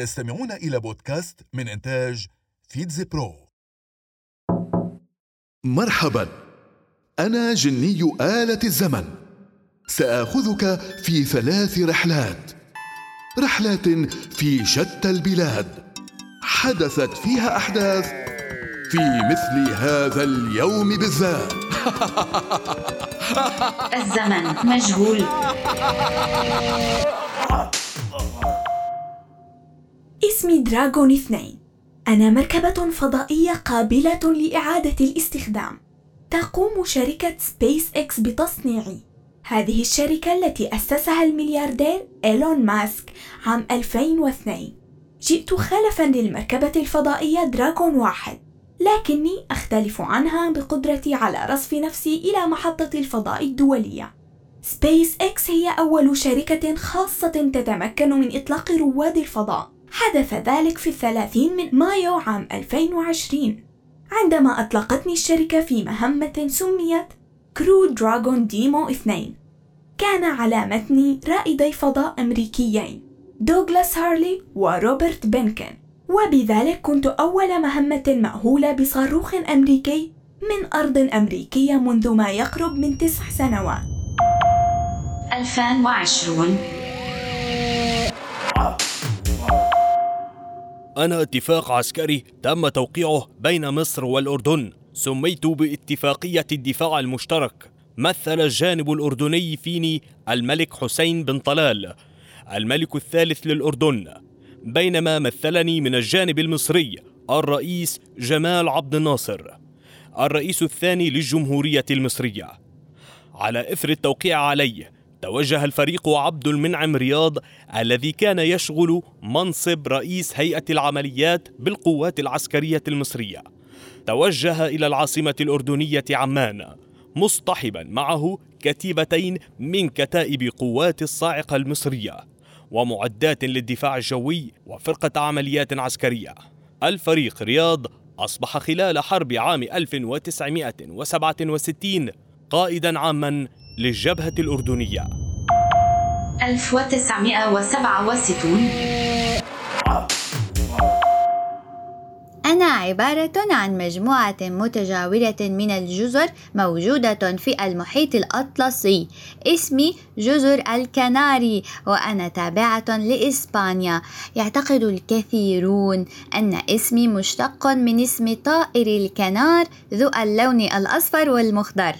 تستمعون إلى بودكاست من إنتاج فيتز برو. مرحبا. أنا جني آلة الزمن. سآخذك في ثلاث رحلات. رحلات في شتى البلاد. حدثت فيها أحداث في مثل هذا اليوم بالذات. الزمن مجهول. اسمي دراغون اثنين. أنا مركبة فضائية قابلة لإعادة الاستخدام. تقوم شركة سبيس إكس بتصنيعي. هذه الشركة التي أسسها الملياردير إيلون ماسك عام 2002 جئت خلفا للمركبة الفضائية دراغون واحد. لكني أختلف عنها بقدرتي على رصف نفسي إلى محطة الفضاء الدولية. سبيس إكس هي أول شركة خاصة تتمكن من إطلاق رواد الفضاء. حدث ذلك في الثلاثين من مايو عام 2020 عندما أطلقتني الشركة في مهمة سميت كرو دراغون ديمو 2 كان على متني رائدي فضاء أمريكيين دوغلاس هارلي وروبرت بنكن وبذلك كنت أول مهمة مأهولة بصاروخ أمريكي من أرض أمريكية منذ ما يقرب من تسع سنوات. 2020 أنا اتفاق عسكري تم توقيعه بين مصر والأردن. سميت باتفاقية الدفاع المشترك. مثل الجانب الأردني فيني الملك حسين بن طلال الملك الثالث للأردن. بينما مثلني من الجانب المصري الرئيس جمال عبد الناصر الرئيس الثاني للجمهورية المصرية. على إثر التوقيع عليه توجه الفريق عبد المنعم رياض الذي كان يشغل منصب رئيس هيئة العمليات بالقوات العسكرية المصرية. توجه إلى العاصمة الأردنية عمان مصطحبا معه كتيبتين من كتائب قوات الصاعقة المصرية ومعدات للدفاع الجوي وفرقة عمليات عسكرية. الفريق رياض أصبح خلال حرب عام 1967 قائدا عاما للجبهة الأردنية. 1967 أنا عبارة عن مجموعة متجاورة من الجزر موجودة في المحيط الأطلسي. اسمي جزر الكناري وأنا تابعة لإسبانيا. يعتقد الكثيرون أن اسمي مشتق من اسم طائر الكنار ذو اللون الأصفر والمخضر.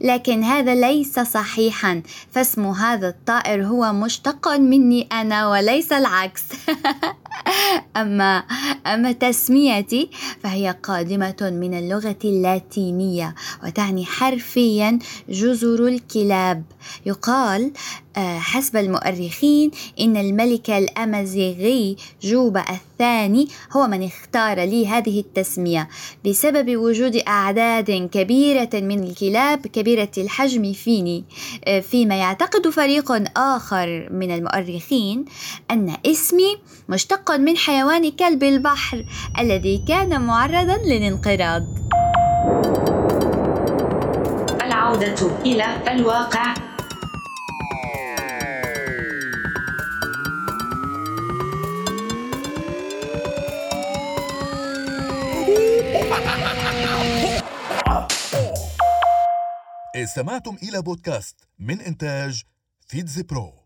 لكن هذا ليس صحيحا. فاسم هذا الطائر هو مشتق مني أنا وليس العكس. أما أما تسميتي فهي قادمة من اللغة اللاتينية وتعني حرفيا جزر الكلاب. يقال آه، حسب المؤرخين إن الملك الأمازيغي جوبا الثاني هو من اختار لي هذه التسمية بسبب وجود أعداد كبيرة من الكلاب كبيرة الحجم فيني. آه، فيما يعتقد فريق آخر من المؤرخين أن اسمي مشتق من حيوان كلب البحر الذي كان معرضا للانقراض. العودة إلى الواقع. استمعتم إلى بودكاست من إنتاج فيتز برو